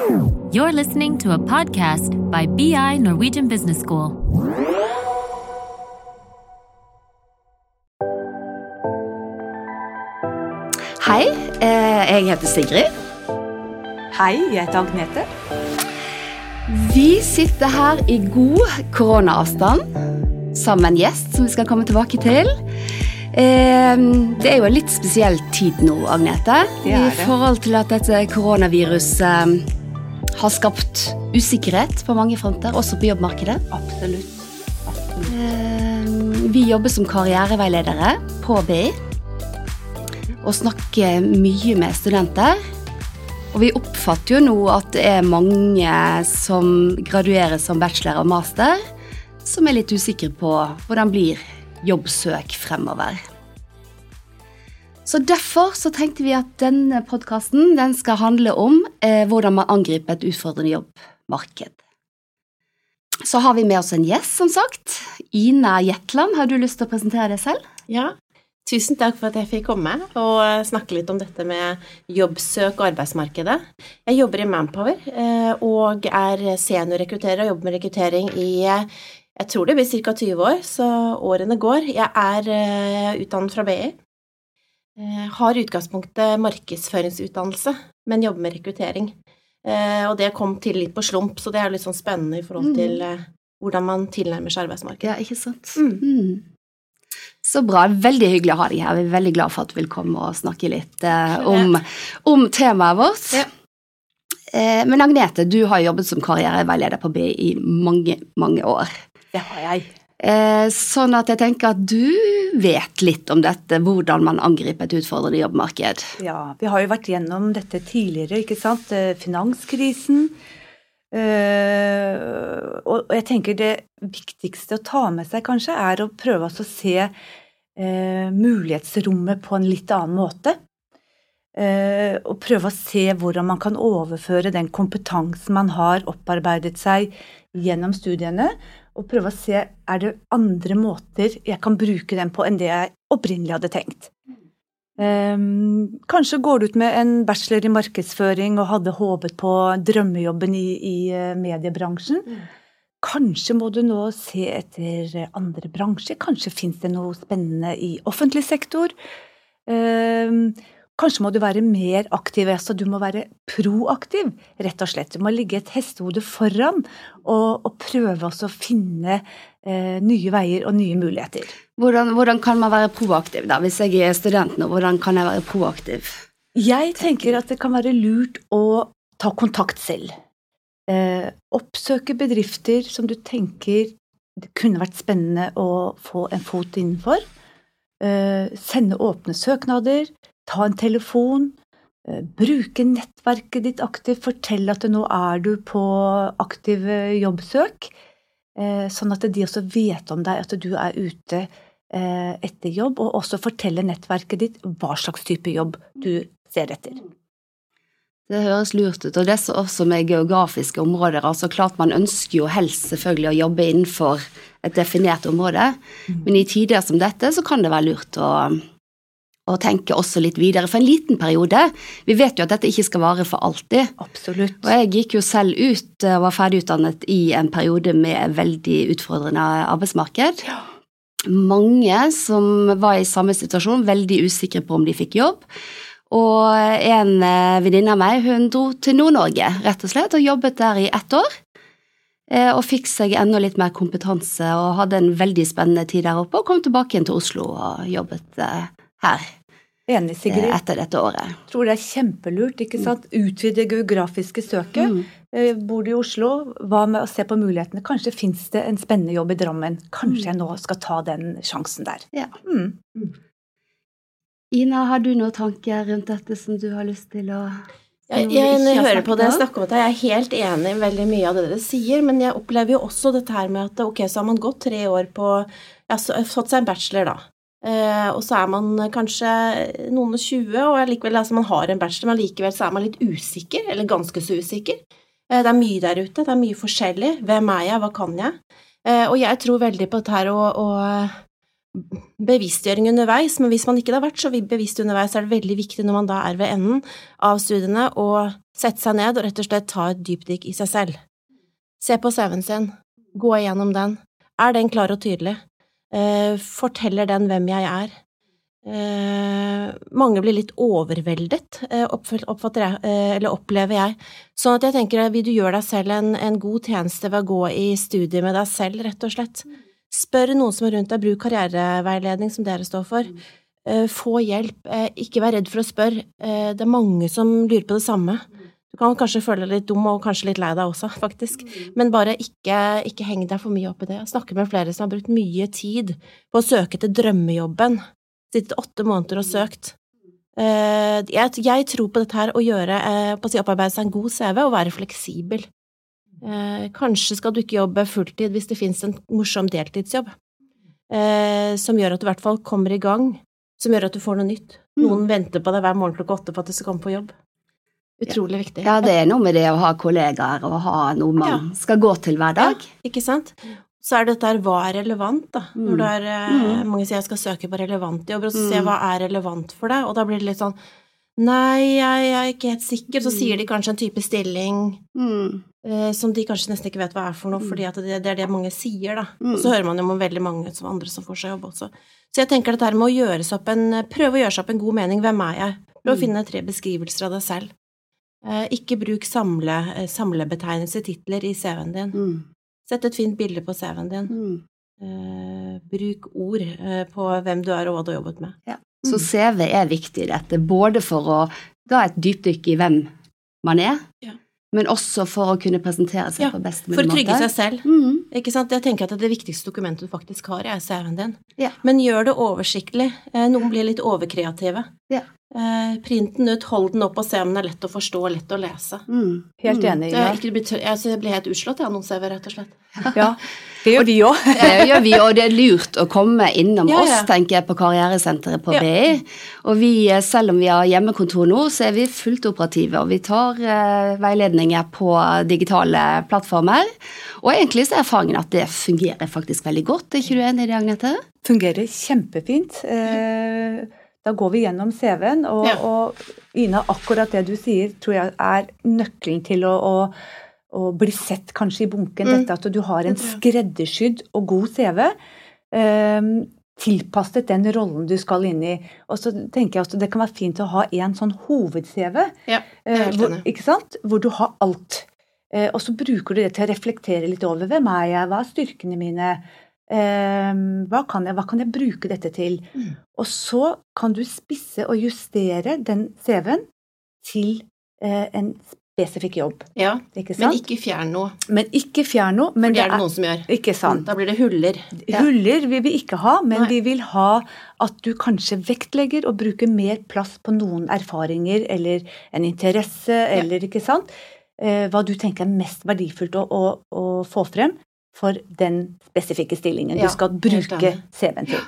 You're listening to a podcast by BI Norwegian Business School. Hei, eh, jeg heter Sigrid. Hei, jeg heter Agnete. Vi sitter her i god koronaavstand sammen med en gjest som vi skal komme tilbake til. Eh, Det er jo en litt spesiell tid nå, Agnete, Det er i det. forhold til at dette koronaviruset har skapt usikkerhet på mange fronter, også på jobbmarkedet. Absolutt. Absolutt. Eh, Vi jobber som karriereveiledere på BI og snakker mye med studenter. Og vi oppfatter jo nå at det er mange som graduerer som bachelor og master, som er litt usikre på hvordan blir jobbsøk fremover. Så Derfor så tenkte vi at denne podkasten den skal handle om eh, hvordan man angriper et utfordrende jobbmarked. Så har vi med oss en gjest, som sagt. Ina Jetland, har du lyst til å presentere deg selv? Ja, tusen takk for at jeg fikk komme og eh, snakke litt om dette med jobbsøk og arbeidsmarkedet. Jeg jobber i Manpower eh, og er seniorrekrutterer og jobber med rekruttering i eh, jeg tror det blir ca. 20 år, så årene går. Jeg er utdannet fra BI. Eh, Har utgangspunktet markedsføringsutdannelse, men jobber med rekruttering. Eh, Og det kom til litt på slump, så det er litt sånn spennende i forhold Mm. til eh, hvordan man tilnærmer seg arbeidsmarkedet. Ja, ikke sant? Mm. Mm. Så bra. Veldig hyggelig å ha deg her. Vi er veldig glad for at du vil komme og snakke litt eh, om, om temaet vårt. Ja. Eh, men Agnete, du har jobbet som karriereveileder på BI i mange, mange år. Det har jeg. Eh, sånn at jeg tenker at du vet litt om dette, hvordan man angriper et utfordrende jobbmarked. Ja, vi har jo vært gjennom dette tidligere, ikke sant. Eh, Finanskrisen. Eh, og jeg tenker det viktigste å ta med seg kanskje er å prøve å se mulighetsrommet på en litt annen måte. Og prøve å se hvordan man kan overføre den kompetansen man har opparbeidet seg gjennom studiene, og prøve å se er det andre måter jeg kan bruke den på enn det jeg opprinnelig hadde tenkt. Um, kanskje går du ut med en bachelor i markedsføring og hadde håpet på drømmejobben i, i mediebransjen. mediebransjen. Kanskje må du nå se etter andre bransjer. Kanskje fins det noe spennende i offentlig sektor. Ehm, kanskje må du være mer aktiv. Altså du må være proaktiv, rett og slett. Du må ligge et hestehode foran og, og prøve å finne eh, nye veier og nye muligheter. Hvordan, hvordan kan man være proaktiv, da? Hvis jeg er student nå, hvordan kan jeg være proaktiv? Jeg tenker at det kan være lurt å ta kontakt selv. Eh, oppsøke bedrifter som du tenker det kunne vært spennende å få en fot innenfor. Eh, sende åpne søknader. Ta en telefon. Eh, bruke nettverket ditt aktivt. Fortell at nå er du på aktiv eh, jobbsøk. Eh, sånn at de også vet om deg, at du er ute etter jobb, og også fortelle nettverket ditt hva slags type jobb du ser etter. Det høres lurt ut, og det er også med geografiske områder. altså klart Man ønsker jo helst selvfølgelig å jobbe innenfor et definert område, men i tider som dette så kan det være lurt å, å tenke også litt videre for en liten periode. Vi vet jo at dette ikke skal vare for alltid. Absolutt. Og jeg gikk jo selv ut og var ferdigutdannet i en periode med veldig utfordrende arbeidsmarked. Mange som var i samme situasjon, veldig usikre på om de fikk jobb. Og en eh, venninne av meg hun dro til Nord-Norge rett og slett, og jobbet der i ett år. Eh, Og fikk seg enda litt mer kompetanse og hadde en veldig spennende tid der oppe. Og kom tilbake igjen til Oslo og jobbet eh, her Enig, eh, Sigrid. etter dette året. Tror det er kjempelurt. ikke sant? Utvide geografiske søket. Mm. Eh, Bor du i Oslo, hva med å se på mulighetene? Kanskje fins det en spennende jobb i Drammen. Kanskje jeg nå skal ta den sjansen der. Ja. Mm. Ina, har du noen tanker rundt dette som du har lyst til å Jeg, jeg, når jeg hører på det, jeg snakker om jeg er helt enig i veldig mye av det dere sier, men jeg opplever jo også dette her med at ok, så har man gått tre år på ja, så, fått seg en bachelor, da. Eh, og så er man kanskje noen og tjue, og likevel, altså man har en bachelor, men likevel så er man litt usikker, eller ganske så usikker. Eh, det er mye der ute, det er mye forskjellig. Hvem er jeg, hva kan jeg? Eh, og jeg tror veldig på dette her å, bevisstgjøring underveis, men hvis man ikke har vært så bevisst underveis, er det veldig viktig når man da er ved enden av studiene, å Sette seg ned og rett og slett ta et dypdykk i seg selv. Se på CV-en sin, gå igjennom den. Er den klar og tydelig? Eh, forteller den hvem jeg er? Eh, mange blir litt overveldet, eh, oppfatter jeg, eller opplever jeg. Sånn at jeg tenker, at vil du gjøre deg selv en, en god tjeneste ved å gå i studie med deg selv, rett og slett? Spør noen som er rundt deg, bruk karriereveiledning, som dere står for. Få hjelp, ikke vær redd for å spørre. Det er mange som lurer på det samme. Du kan kanskje føle deg litt dum og kanskje litt lei deg også, faktisk, men bare ikke, ikke heng deg for mye opp i det. Jeg snakker med flere som har brukt mye tid på å søke til drømmejobben sittet åtte måneder og søkt. Eh, jeg, tror på dette her å gjøre, eh, på å si opparbeide seg en god CV og være fleksibel. Eh, kanskje skal du ikke jobbe fulltid hvis det finnes en morsom deltidsjobb, som gjør at du i hvert fall kommer i gang, som gjør at du får noe nytt. Noen mm. venter på deg hver morgen klokka åtte for at du skal komme på jobb. Utrolig viktig. Ja, det er noe med det å ha kollegaer og ha noe man ja. skal gå til hver dag. Ja, ikke sant så er dette her hva er relevant, da. Når det er eh, mm. Mange sier jeg skal søke på relevant jobber, og så sier jeg mm. hva er relevant for deg, og da blir det litt sånn Nei, jeg, er ikke helt sikker. Så sier de kanskje en type stilling mm. eh, som de kanskje nesten ikke vet hva er for noe, fordi at det, det er det mange sier, da. Og så hører man jo om veldig mange som andre som får seg jobb også. Så jeg tenker dette her med å en Prøve å gjøre seg opp en god mening. Hvem er jeg? Prøv å finne tre beskrivelser av deg selv. Eh, ikke bruk samle, samlebetegnelse, titler, i CV-en din. Sett et fint bilde på CV-en din. Mm. Uh, bruk ord eh, på hvem du er og hva du har jobbet med. Ja. Så CV er viktig i dette, både for å ga et dypdykk i hvem man er, ja. men også for å kunne presentere seg ja, på best mulig måte. For å trygge seg selv. Mm. Ikke sant? Jeg tenker at det viktigste dokumentet du faktisk har, er CV-en din. Ja. Men gjør det oversiktlig. Eh, noen blir litt overkreative. Ja. Eh, print den ut, hold den opp og se om den er lett å forstå og lett å lese. Mm. Helt mm. enig. Ja. Jeg, blir, jeg blir helt utslått jeg, noen CV, rett og slett. Ja, det gjør vi òg. det gjør vi, og det er lurt å komme innom ja, ja. oss, tenker jeg, på karrieresenteret på BI. Og vi, eh, selv om vi har hjemmekontor nå, så er vi fullt operative, og vi tar uh, veiledninger på digitale plattformer. Og egentlig så er erfaringen at det fungerer faktisk veldig godt. Er ikke du enig i det, Agnete? Fungerer kjempefint. Uh, da går vi gjennom CV-en, og, ja. og Ina, akkurat det du sier, tror jeg er nøkkelen til å, å, å bli sett kanskje i bunken. Mm. Dette at du har en skreddersydd og god CV. Eh, tilpasset den rollen du skal inn i. Og så tenker jeg også Det kan være fint å ha en sånn hoved-CV, ja, eh, hvor, hvor du har alt. Eh, og så bruker du det til å reflektere litt over hvem er jeg, hva er styrkene mine, Ehm, hva kan, jeg, hva kan jeg bruke dette til? Mm. Og så kan du spisse og justere den CV-en til eh, en spesifikk jobb. Ja, ikke men ikke fjern noe. Men ikke fjern noe. Men For det er det noen som gjør. Ikke sant. Da blir det huller. Huller vil vi ikke ha, men Nei. vi vil ha at du kanskje vektlegger og bruker mer plass på noen erfaringer eller en interesse, ja. eller ikke sant. Eh, hva du tenker er mest verdifullt å, å, å få frem for den spesifikke stillingen ja, du skal bruke CV-en til.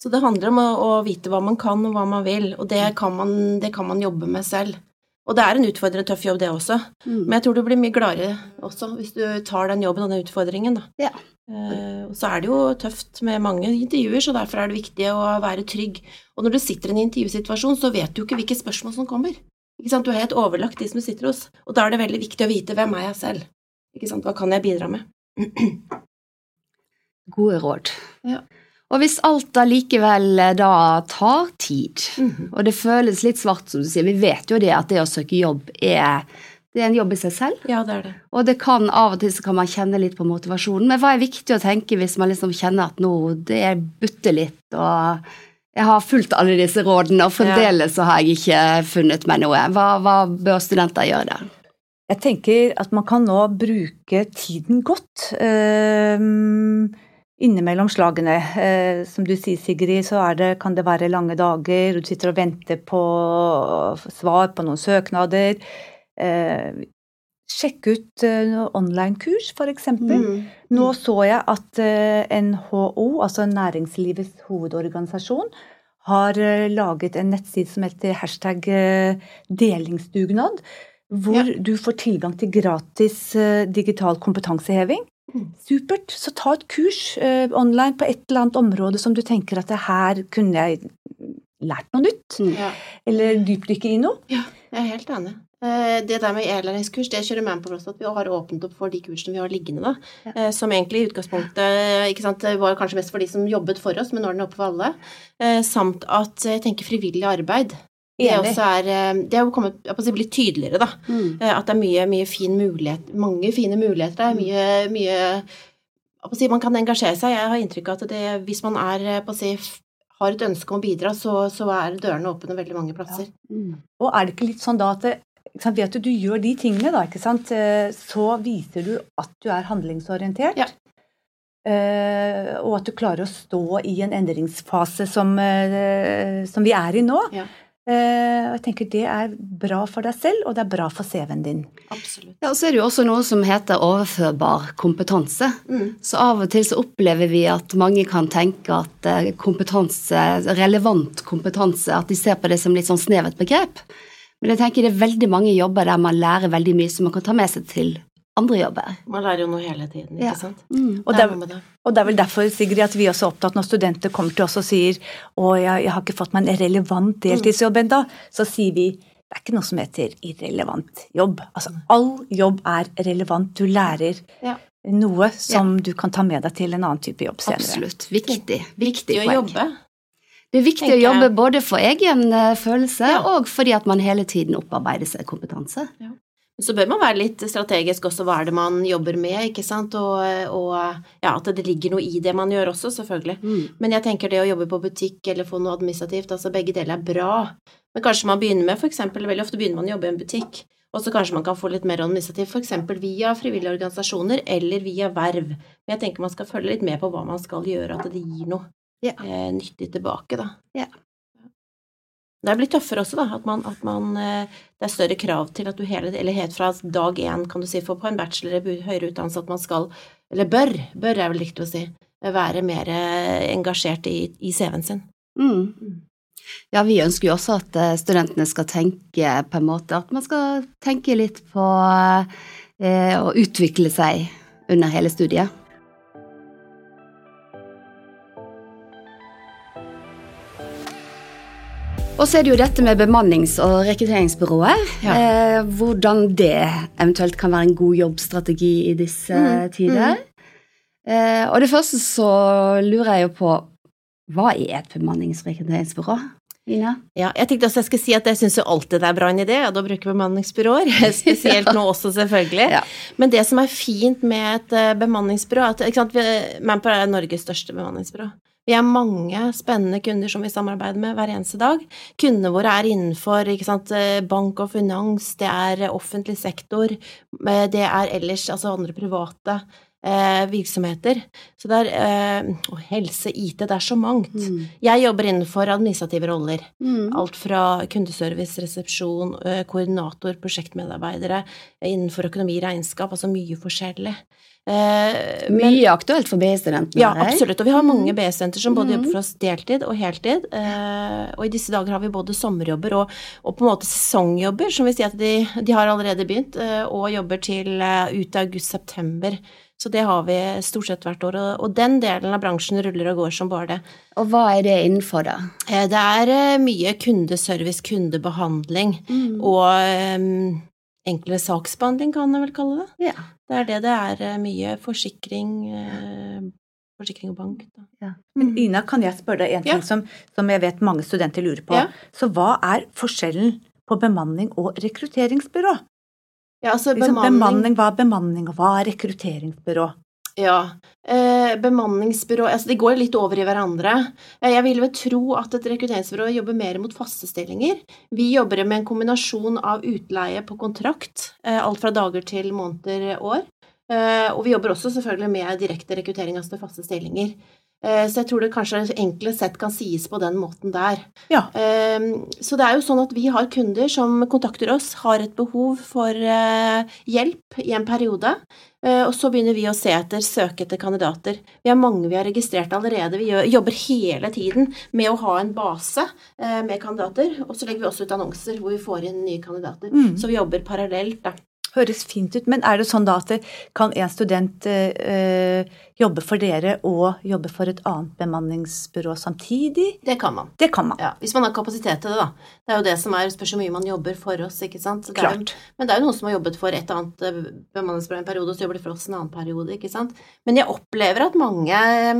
Så det handler om å, å, vite hva man kan og hva man vil, og det kan man, det kan man jobbe med selv. Og det er en utfordrende tøff jobb, det også. Mm. Men jeg tror du blir mye gladere også hvis du tar den jobben og den utfordringen, da. Ja. Uh, og så er det jo tøft med mange intervjuer, så derfor er det viktig å være trygg. Og når du sitter i en intervjusituasjon, så vet du ikke hvilke spørsmål som kommer. Ikke sant? Du er helt overlagt de som du sitter hos, og da er det veldig viktig å vite hvem er jeg selv. Ikke sant? Hva kan jeg bidra med? Gode råd. Ja. Og hvis alt allikevel eh, da tar tid, mm -hmm. og det føles litt svart, som du sier, vi vet jo det at det å søke jobb er det er en jobb i seg selv. Ja, det er det. Og det kan av og til så kan man kjenne litt på motivasjonen. Men hva er viktig å tenke hvis man liksom kjenner at nå det butter litt, og jeg har fulgt alle disse rådene, og fremdeles så har jeg ikke funnet meg noe. Hva, hva bør studenter gjøre der? Jeg tenker at man kan nå bruke tiden godt. Uh, innimellom slagene. Uh, som du sier, Sigrid, så det, kan det være lange dager. Du sitter og venter på svar på noen søknader. Uh, sjekk ut uh, online-kurs, f.eks. Mm. Nå så jeg at NHO, altså Næringslivets hovedorganisasjon, har laget en nettside som heter hashtag delingsdugnad hvor ja. du får tilgang til gratis uh, digital kompetanseheving. Mm. Supert. Så ta et kurs uh, online på et eller annet område som du tenker at her kunne jeg lært noe nytt. Mm. Ja. Eller dypdykke i noe. Ja, jeg er helt enig. Eh, Det der med e-læringskurs, det kjører Manpower også, at vi har åpnet opp for de kursene vi har liggende, da. Ja. Som egentlig i utgangspunktet ikke sant, var kanskje mest for de som jobbet for oss, men nå er den oppe for alle. Eh, Samt at jeg tenker frivillig arbeid. Det, også er, eh, det er jo kommet blitt tydeligere, da. Mm. Eh, At det er mye, mye fin mulighet, mange fine muligheter der. Mye, mye jeg si, Man kan engasjere seg. Jeg har inntrykk av at det, hvis man er, eh, si, har et ønske om å bidra, så, så er dørene åpne veldig mange plasser. Mm. Og er det ikke litt sånn da at det, sant, ved at du gjør de tingene, da, ikke sant, så viser du at du er handlingsorientert. Ja. Uh, og at du klarer å stå i en endringsfase som, uh, som vi er i nå. Ja. Eh, og jeg tenker det er bra for deg selv, og det er bra for CV-en din. Absolutt. Ja, og så er det jo også noe som heter overførbar kompetanse. Mm. Så av og til så opplever vi at mange kan tenke at eh, kompetanse, relevant kompetanse, at de ser på det som litt sånn snevert begrep. Men jeg tenker det er veldig mange jobber der man lærer veldig mye som man kan ta med seg til andre jobber. Man lærer jo noe hele tiden, ikke Ja. sant. Og Det er det. og det er vel derfor Sigrid, at vi også er opptatt når studenter kommer til oss og sier å, jeg, jeg har ikke fått meg en relevant deltidsjobb ennå, så sier vi det er ikke noe som heter irrelevant jobb. Altså, all jobb er relevant. Du lærer Ja. noe som du kan ta med deg til en annen type jobb senere. Absolutt. Viktig. Viktig Viktig å jobbe. Det er viktig å jobbe både for egen eh, følelse Ja. og fordi at man hele tiden opparbeider seg kompetanse. Så bør man være litt strategisk også, hva er det man jobber med, ikke sant, og, og ja, at det ligger noe i det man gjør også, selvfølgelig. Mm. Men jeg tenker det å jobbe på butikk eller få noe administrativt, altså begge deler er bra. Men kanskje man begynner med, eksempel, veldig ofte begynner man å jobbe i en butikk, og så kanskje man kan få litt mer administrativt, eksempel via frivillige organisasjoner eller via verv. Men jeg tenker man skal følge litt med på hva man skal gjøre, at det gir noe Ja. eh, nyttig tilbake, da. Ja. Det er blitt tøffere også, da, at man, at man eh, Det er større krav til at du hele Eller helt fra dag én, kan du si, for på en bachelor i høyere utdannelse at man skal Eller bør, bør er vel riktig å si, være mer eh, engasjert i, i CV-en sin. Mm. Ja, vi ønsker jo også at eh, studentene skal tenke på en måte at man skal tenke litt på eh, å utvikle seg under hele studiet. Og så er det jo dette med bemannings- og rekrutteringsbyrået. Ja. Eh, hvordan det eventuelt kan være en god jobbstrategi i disse Mm, tider. Eh, og det første så lurer jeg jo på hva er et bemannings- og rekrutteringsbyrå? Ina? Ja, jeg tenkte også jeg skulle si at jeg syns jo alltid det er bra en idé, å da bruker bemanningsbyråer. Spesielt nå også, selvfølgelig. Ja. Men det som er fint med et eh, bemanningsbyrå, er at sant, Manpower er Norges største bemanningsbyrå. Vi har mange spennende kunder som vi samarbeider med hver eneste dag. Kundene våre er innenfor sant, eh, bank og finans, det er offentlig sektor, eh, det er ellers altså andre private eh, virksomheter. Så det er eh, og helse, IT, det er så mangt. Mm. Jeg jobber innenfor administrative roller. Mm. Alt fra kundeservice, resepsjon, ø, koordinator, prosjektmedarbeidere, eh, innenfor økonomi, regnskap, altså mye forskjellig. Eh, men- Mye aktuelt for BI-studentene. ja, her. absolutt. Og vi har mange B-studenter som både Mm. jobber for oss deltid og heltid. Eh, og i disse dager har vi både sommerjobber og, og på en måte sesongjobber, som vil si at de, de har allerede begynt, eh, og jobber til ut ut august-september. Så det har vi stort sett hvert år. Og, den delen av bransjen ruller og går som bare det. Og hva er det innenfor, da? Eh, Det er eh, mye kundeservice, kundebehandling og eh, enklere saksbehandling, kan jeg vel kalle det. Ja. Det er det det er. eh, Mye forsikring, forsikring og bank. Da. Men Ina, kan jeg spørre deg en ting Ja. som, som jeg vet mange studenter lurer på? Ja. Så hva er forskjellen på bemanning og rekrutteringsbyrå? Ja, altså Liksom, bemanning, hva er bemanning, og hva er rekrutteringsbyrå? Ja. Eh, bemanningsbyrå Altså, de går litt over i hverandre. Eh, jeg vil vel tro at et rekrutteringsbyrå jobber mer mot faste stillinger. Vi jobber med en kombinasjon av utleie på kontrakt, eh, alt fra dager til måneder, år. Eh, og vi jobber også selvfølgelig med direkte rekruttering altså til faste stillinger. Eh, så jeg tror det kanskje enklest sett kan sies på den måten der. Ja. Ehm, Så det er jo sånn at vi har kunder som kontakter oss, har et behov for eh, hjelp i en periode, eh, og så begynner vi å se etter, søke etter kandidater. Vi har mange vi har registrert allerede. Vi jobber hele tiden med å ha en base med kandidater, og så legger vi også ut annonser hvor vi får inn nye kandidater. Mm. Så vi jobber parallelt, da. Høres fint ut. Men er det sånn da at kan en student eh, jobbe for dere og jobbe for et annet bemanningsbyrå samtidig? Det kan man. Det kan man. Ja, hvis man har kapasitet til det, da. Det er jo det som er, spørs hvor mye man jobber for oss, ikke sant. Det Klart. jo-. Men det er jo noen som har jobbet for et annet eh, bemanningsbyrå en periode, og så jobber de for oss en annen periode, ikke sant. Men jeg opplever at mange eh,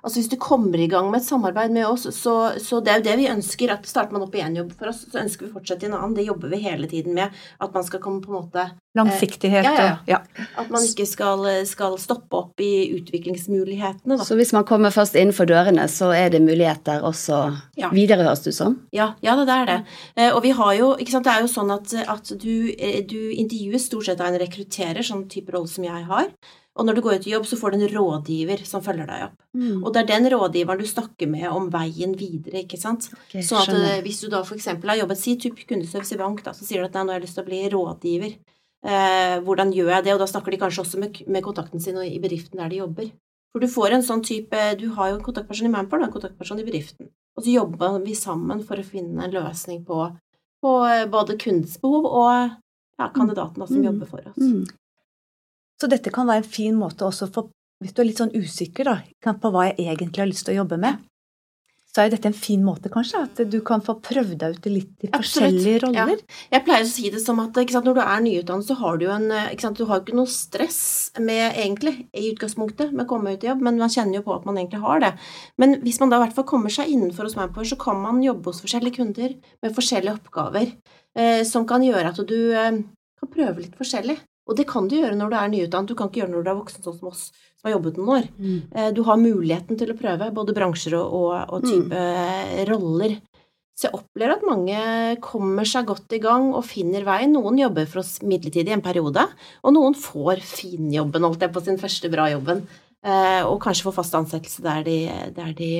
Altså hvis du kommer i gang med et samarbeid med oss, så, så det er jo det vi ønsker. At starter man opp i én jobb for oss, så ønsker vi å fortsette i en annen. Det jobber vi hele tiden med. At man skal komme på en måte Langsiktighet ja, ja, ja. ja. At man ikke skal, skal stoppe opp i utviklingsmulighetene, da. Så hvis man kommer først innenfor dørene, så er det muligheter også Ja. videre, høres du som? Ja, ja, det er det. Eh, Og vi har jo, ikke sant, det er jo sånn at, at du, eh, du intervjues stort sett av en rekrutterer, sånn type rolle som jeg har. Og når du går ut i jobb, så får du en rådgiver som følger deg opp. Mm. Og det er den rådgiveren du snakker med om veien videre, ikke sant. Okay, så at eh, hvis du da eksempel har jobbet, si type kundeservice i bank, da, så sier du at nei, nå har jeg lyst til å bli rådgiver. Eh, hvordan gjør jeg det? Og da snakker de kanskje også med, med kontakten sin og i bedriften der de jobber. For du får en sånn type Du har jo en kontaktperson i Manpower og en kontaktperson i bedriften. Og så jobber vi sammen for å finne en løsning på, på eh, både kundens behov og ja, kandidatene som Mm. jobber for oss. Mm. Så dette kan være en fin måte også for Hvis du er litt sånn usikker da, på hva jeg egentlig har lyst til å jobbe med, så er dette en fin måte, kanskje, at du kan få prøvd deg ut i litt i forskjellige ja. roller. Jeg pleier å si det som at sant, når du er nyutdannet, så har du jo en ikke sant, Du har ikke noe stress med, egentlig, i utgangspunktet, med å komme ut i jobb, men man kjenner jo på at man egentlig har det. Men hvis man da i hvert fall kommer seg innenfor hos Manpower, så kan man jobbe hos forskjellige kunder med forskjellige oppgaver, eh, som kan gjøre at du eh, kan prøve litt forskjellig. Og det kan du gjøre når du er nyutdannet, du kan ikke gjøre når du er voksen, sånn som oss, som har jobbet noen år. Mm. Eh, Du har muligheten til å prøve både bransjer og, og, og type mm. roller. Så jeg opplever at mange kommer seg godt i gang og finner veien. Noen jobber for oss midlertidig en periode, og noen får finjobben, holdt jeg på sin første bra jobben, eh, og kanskje får fast ansettelse der de, der de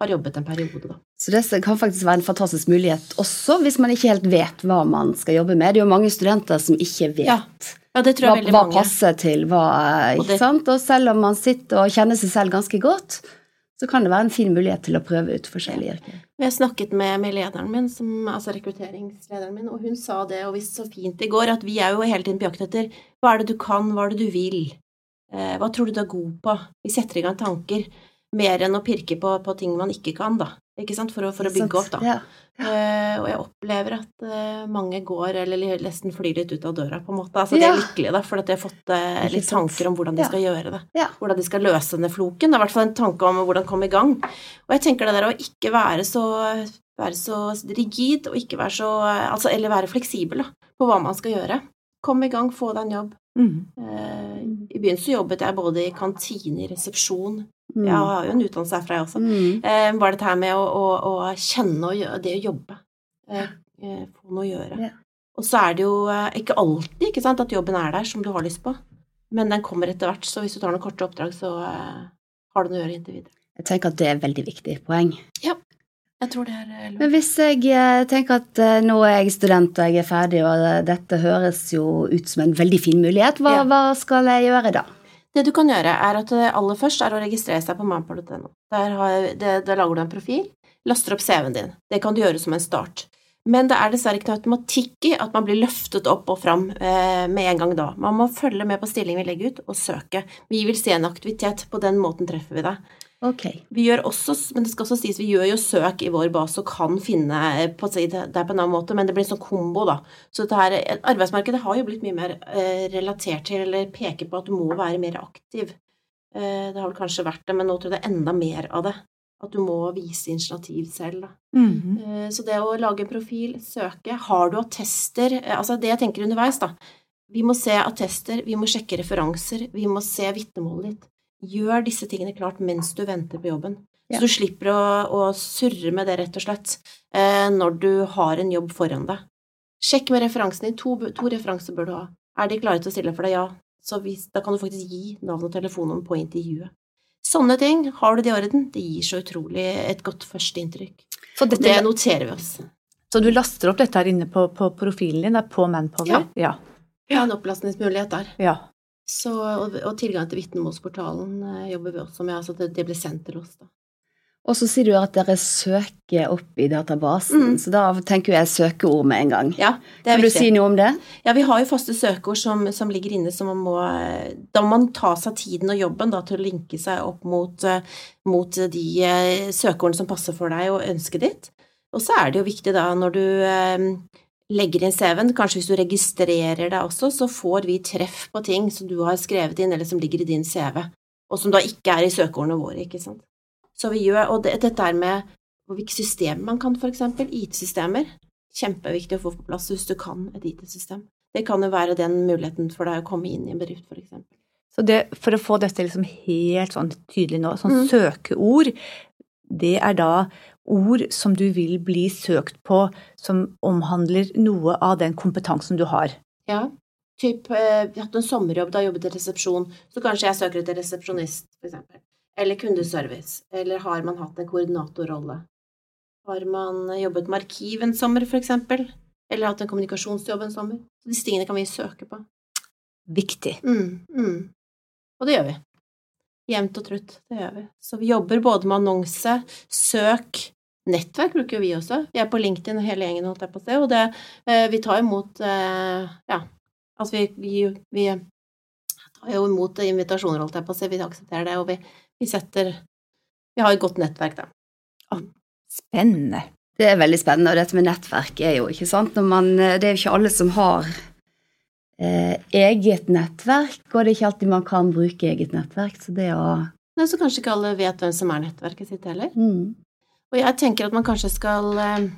har jobbet en periode, da. Så det kan faktisk være en fantastisk mulighet også hvis man ikke helt vet hva man skal jobbe med. Det er jo mange studenter som ikke vet Ja, Ja, det tror jeg hva, hva mange. passer til hva. Og det- sant? Og selv om man sitter og kjenner seg selv ganske godt, så kan det være en fin mulighet til å prøve ut forskjellige yrker. Jeg snakket med, med lederen min, som, altså rekrutteringslederen min, og hun sa det, og visste så fint i går, at vi er jo hele tiden på jakt etter hva er det du kan, hva er det du vil, eh, hva tror du du er god på? Vi setter i gang tanker, mer enn å pirke på, på ting man ikke kan, da, ikke sant, for å, for å bygge opp, da. Ja. Eh, og jeg opplever at uh, mange går, eller nesten flyr litt ut av døra, på en måte. Altså, de Ja. er lykkelige, da, for at de har fått uh, litt tanker om hvordan de Ja. skal gjøre det. Ja. Hvordan de skal løse denne floken. Det er i hvert fall en tanke om hvordan komme i gang. Og jeg tenker det der å ikke være så, være så rigid, og ikke være så Altså, eller være fleksibel, da, på hva man skal gjøre. Kom i gang, få deg en jobb. Mm. Eh, I så jobbet jeg både i kantine, i resepsjon. Mm. Jeg har jo en utdannelse herfra, jeg også. Mm. Bare dette her med å, å, å kjenne og det å jobbe. Eh, eh, få noe å gjøre. Ja. Og så er det jo eh, ikke alltid ikke sant, at jobben er der som du har lyst på, men den kommer etter hvert. Så hvis du tar noen korte oppdrag, så eh, har du noe å gjøre inntil videre. Jeg tenker at det er et veldig viktig poeng. Jeg tror det er lov. Men hvis jeg eh, tenker at eh, nå er jeg student og jeg er ferdig, og eh, dette høres jo ut som en veldig fin mulighet, hva, Ja. hva skal jeg gjøre da? Det du kan gjøre, er at aller først er å registrere seg på manpower.no. Der, der lager du en profil, laster opp CV-en din. Det kan du gjøre som en start. Men det er dessverre ikke noe automatikk i at man blir løftet opp og fram eh, med en gang da. Man må følge med på stillingen vi legger ut, og søke. Vi vil se en aktivitet. På den måten treffer vi deg. Ok. Vi gjør også, men det skal også sies, vi gjør jo søk i vår base og kan finne på, det er på en annen måte, men det blir en sånn kombo, da. Så her, arbeidsmarkedet har jo blitt mye mer eh, relatert til, eller peker på at du må være mer aktiv. Eh, det har vel kanskje vært det, men nå tror jeg det er enda mer av det. At du må vise initiativ selv, da. Mhm. Eh, Så det å lage en profil, søke Har du attester eh, Altså det jeg tenker underveis, da. Vi må se attester, vi må sjekke referanser, vi må se vitnemålet ditt. Gjør disse tingene klart mens du venter på jobben. Ja. Så du slipper å, å surre med det, rett og slett, eh, når du har en jobb foran deg. Sjekk med referansen din. To, to referanser bør du ha. Er de klare til å stille for deg? Ja. Så hvis, da kan du faktisk gi navn og telefonnummer på intervjuet. Sånne ting, har du det i orden, det gir så utrolig et godt førsteinntrykk. Så, dette, Det noterer vi oss. så du laster opp dette her inne på, på profilen din, det er på Manpower? Ja. ja. Ja, en opplastningsmulighet der. ja. Så, og, og tilgang til vitnemålsportalen eh, jobber vi også med, altså det, det blir sendt til oss, da. Og så sier du at dere søker opp i databasen, Mm. så da tenker jeg søkeord med en gang. Ja, det er Kan du si noe om det? Ja, vi har jo faste søkeord som, som ligger inne, så man må Da må man ta seg tiden og jobben da, til å linke seg opp mot, eh, mot de eh, søkeordene som passer for deg og ønsket ditt. Og så er det jo viktig da, når du legger inn CV-en, kanskje hvis du registrerer deg også, så får vi treff på ting som du har skrevet inn, eller som ligger i din CV, og som da ikke er i søkeordene våre, ikke sant. Så vi gjør, og det, dette er med hvilke systemer man kan, for eksempel, IT-systemer, kjempeviktig å få på plass hvis du kan et IT-system. Det kan jo være den muligheten for deg å komme inn i en bedrift, for eksempel. Så det, for å få dette liksom helt sånn tydelig nå, sånn Mm. søkeord, det er da ord som du vil bli søkt på som omhandler noe av den kompetansen du har. Ja, typ, eh, vi har hatt en sommerjobb, da jobbet i resepsjon, så kanskje jeg søker etter resepsjonist, eksempel. Eller kundeservice. Eller har man hatt en koordinatorrolle? Har man jobbet med arkiv en sommer, eksempel? Eller hatt en kommunikasjonsjobb en sommer? Så disse tingene kan vi søke på. Viktig. Mm, mm. Og det gjør vi. Jevnt og trutt. Det gjør vi. Så vi jobber både med annonse, søk, nettverk bruker jo vi også. Vi er på LinkedIn og hele gjengen, holdt jeg på å si, og det, eh, vi tar imot eh, Ja, altså vi, vi, vi tar jo imot invitasjoner, holdt jeg på å si, vi aksepterer det, og vi, vi setter Vi har et godt nettverk, da. Spennende. Det er veldig spennende, og dette med nettverk er jo ikke sant når man, Det er jo ikke alle som har eh, eget nettverk, og det er ikke alltid man kan bruke eget nettverk. Så det å Nei, så kanskje ikke alle vet hvem som er nettverket sitt heller. mm. Og jeg tenker at man kanskje skal eh,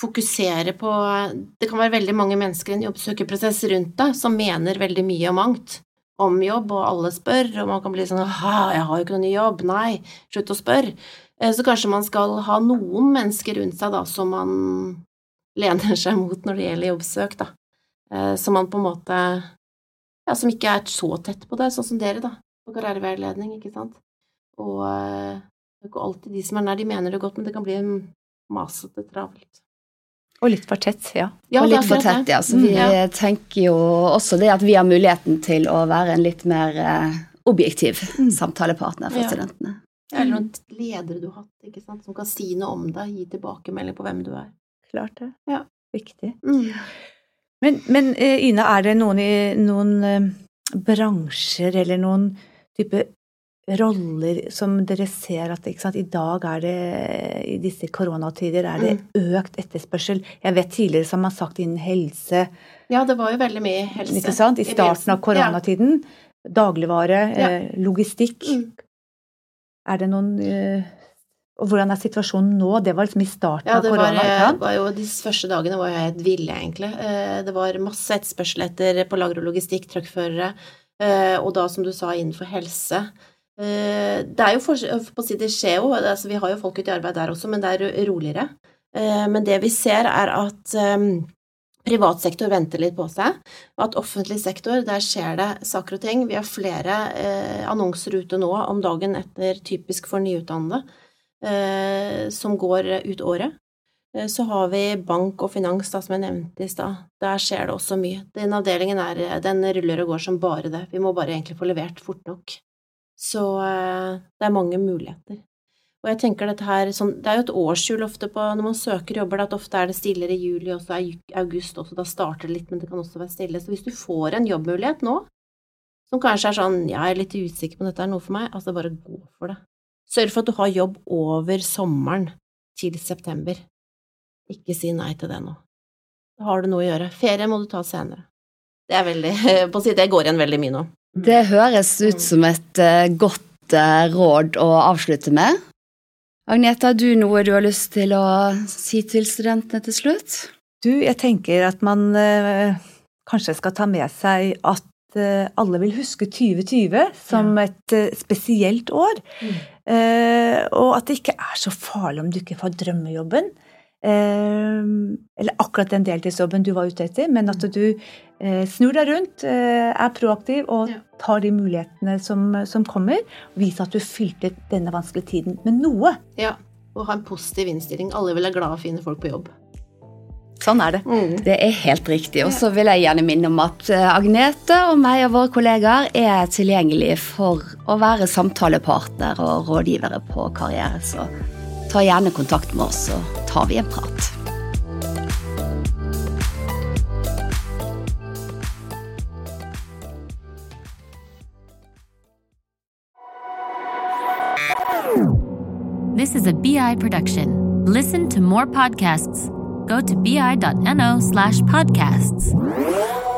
fokusere på Det kan være veldig mange mennesker i en jobbsøkerprosess rundt deg som mener veldig mye og mangt om jobb, og alle spør, og man kan bli sånn «Haha, jeg har jo ikke noen ny jobb', nei, slutt å spørre. Eh, Så kanskje man skal ha noen mennesker rundt seg da som man lener seg mot når det gjelder jobbsøk, da. Eh, Som man på en måte Ja, som ikke er så tett på det, sånn som dere, da, på karriereveiledning, ikke sant. Og det er ikke alltid de som er nær, de mener det godt, men det kan bli masete travelt. Og litt for tett, ja. Ja, og litt for tett, ja. Så vi Mm, ja. tenker jo også det at vi har muligheten til å være en litt mer eh, objektiv Mm. samtalepartner for Ja. studentene. Eller noen ledere du har hatt, ikke sant, som kan si noe om deg, gi tilbakemelding på hvem du er. Klart det. Ja. Viktig. Men, men eh, Ina, er det noen, i, noen eh, bransjer eller noen type roller som dere ser at sant, i dag er det i disse koronatider er det økt etterspørsel? Jeg vet tidligere som har sagt innen helse, Ja, det var jo veldig mye helse. ikke sant, i starten av koronatiden. Dagligvare, Ja. eh, logistikk. Mm. Er det noen eh, Og hvordan er situasjonen nå? Det var liksom i starten Ja, av det var, korona. ikke var jo, de første dagene var jo helt ville, egentlig. Eh, Det var masse etterspørsel etter på lager og logistikk, truckførere, eh, og da, som du sa, innenfor helse. Eh, Det er jo for, å si det skjer jo, altså vi har jo folk ute i arbeid der også, men det er roligere. Eh, Men det vi ser, er at eh, privat sektor venter litt på seg, at offentlig sektor, der skjer det saker og ting. Vi har flere eh, annonser ute nå om dagen etter typisk for nyutdannede, eh, som går ut året. Eh, Så har vi bank og finans, da, som jeg nevnte i stad. Der skjer det også mye. Den avdelingen er, den ruller og går som bare det. Vi må bare egentlig få levert fort nok. Så eh, det er mange muligheter. Og jeg tenker dette her, sånn, Det er jo et årshjul ofte på når man søker jobber, at ofte er det stillere i juli, og så er august også, da starter det litt, men det kan også være stille. Så hvis du får en jobbmulighet nå, som kanskje er sånn ja, jeg er litt usikker på om dette er noe for meg, altså bare gå for det. Sørg for at du har jobb over sommeren til september. Ikke si nei til det nå. Da har du noe å gjøre. Ferie må du ta senere. Det er veldig På å si det går igjen veldig mye nå. Det høres ut som et eh, godt eh, råd å avslutte med. Agnete, har du noe du har lyst til å si til studentene til slutt? Du, jeg tenker at man eh, kanskje skal ta med seg at eh, alle vil huske 2020 som et eh, spesielt år. Mm. Eh, og at det ikke er så farlig om du ikke får drømmejobben. Eh, eller akkurat den deltidsjobben du var ute etter, men at du eh, snur deg rundt, eh, er proaktiv og Ja. tar de mulighetene som, som kommer. Og viser at du fylte denne vanskelige tiden med noe. Ja, og ha en positiv innstilling. Alle vil være glade og fine folk på jobb. Sånn er det. Det er helt riktig. Og så vil jeg gjerne minne om at Agnete og meg og våre kollegaer er tilgjengelige for å være samtalepartner og rådgivere på karriere. Så ta gjerne kontakt med oss, så tar vi en prat. This is a BI production. Listen to more podcasts. Go to bi.no slash podcasts.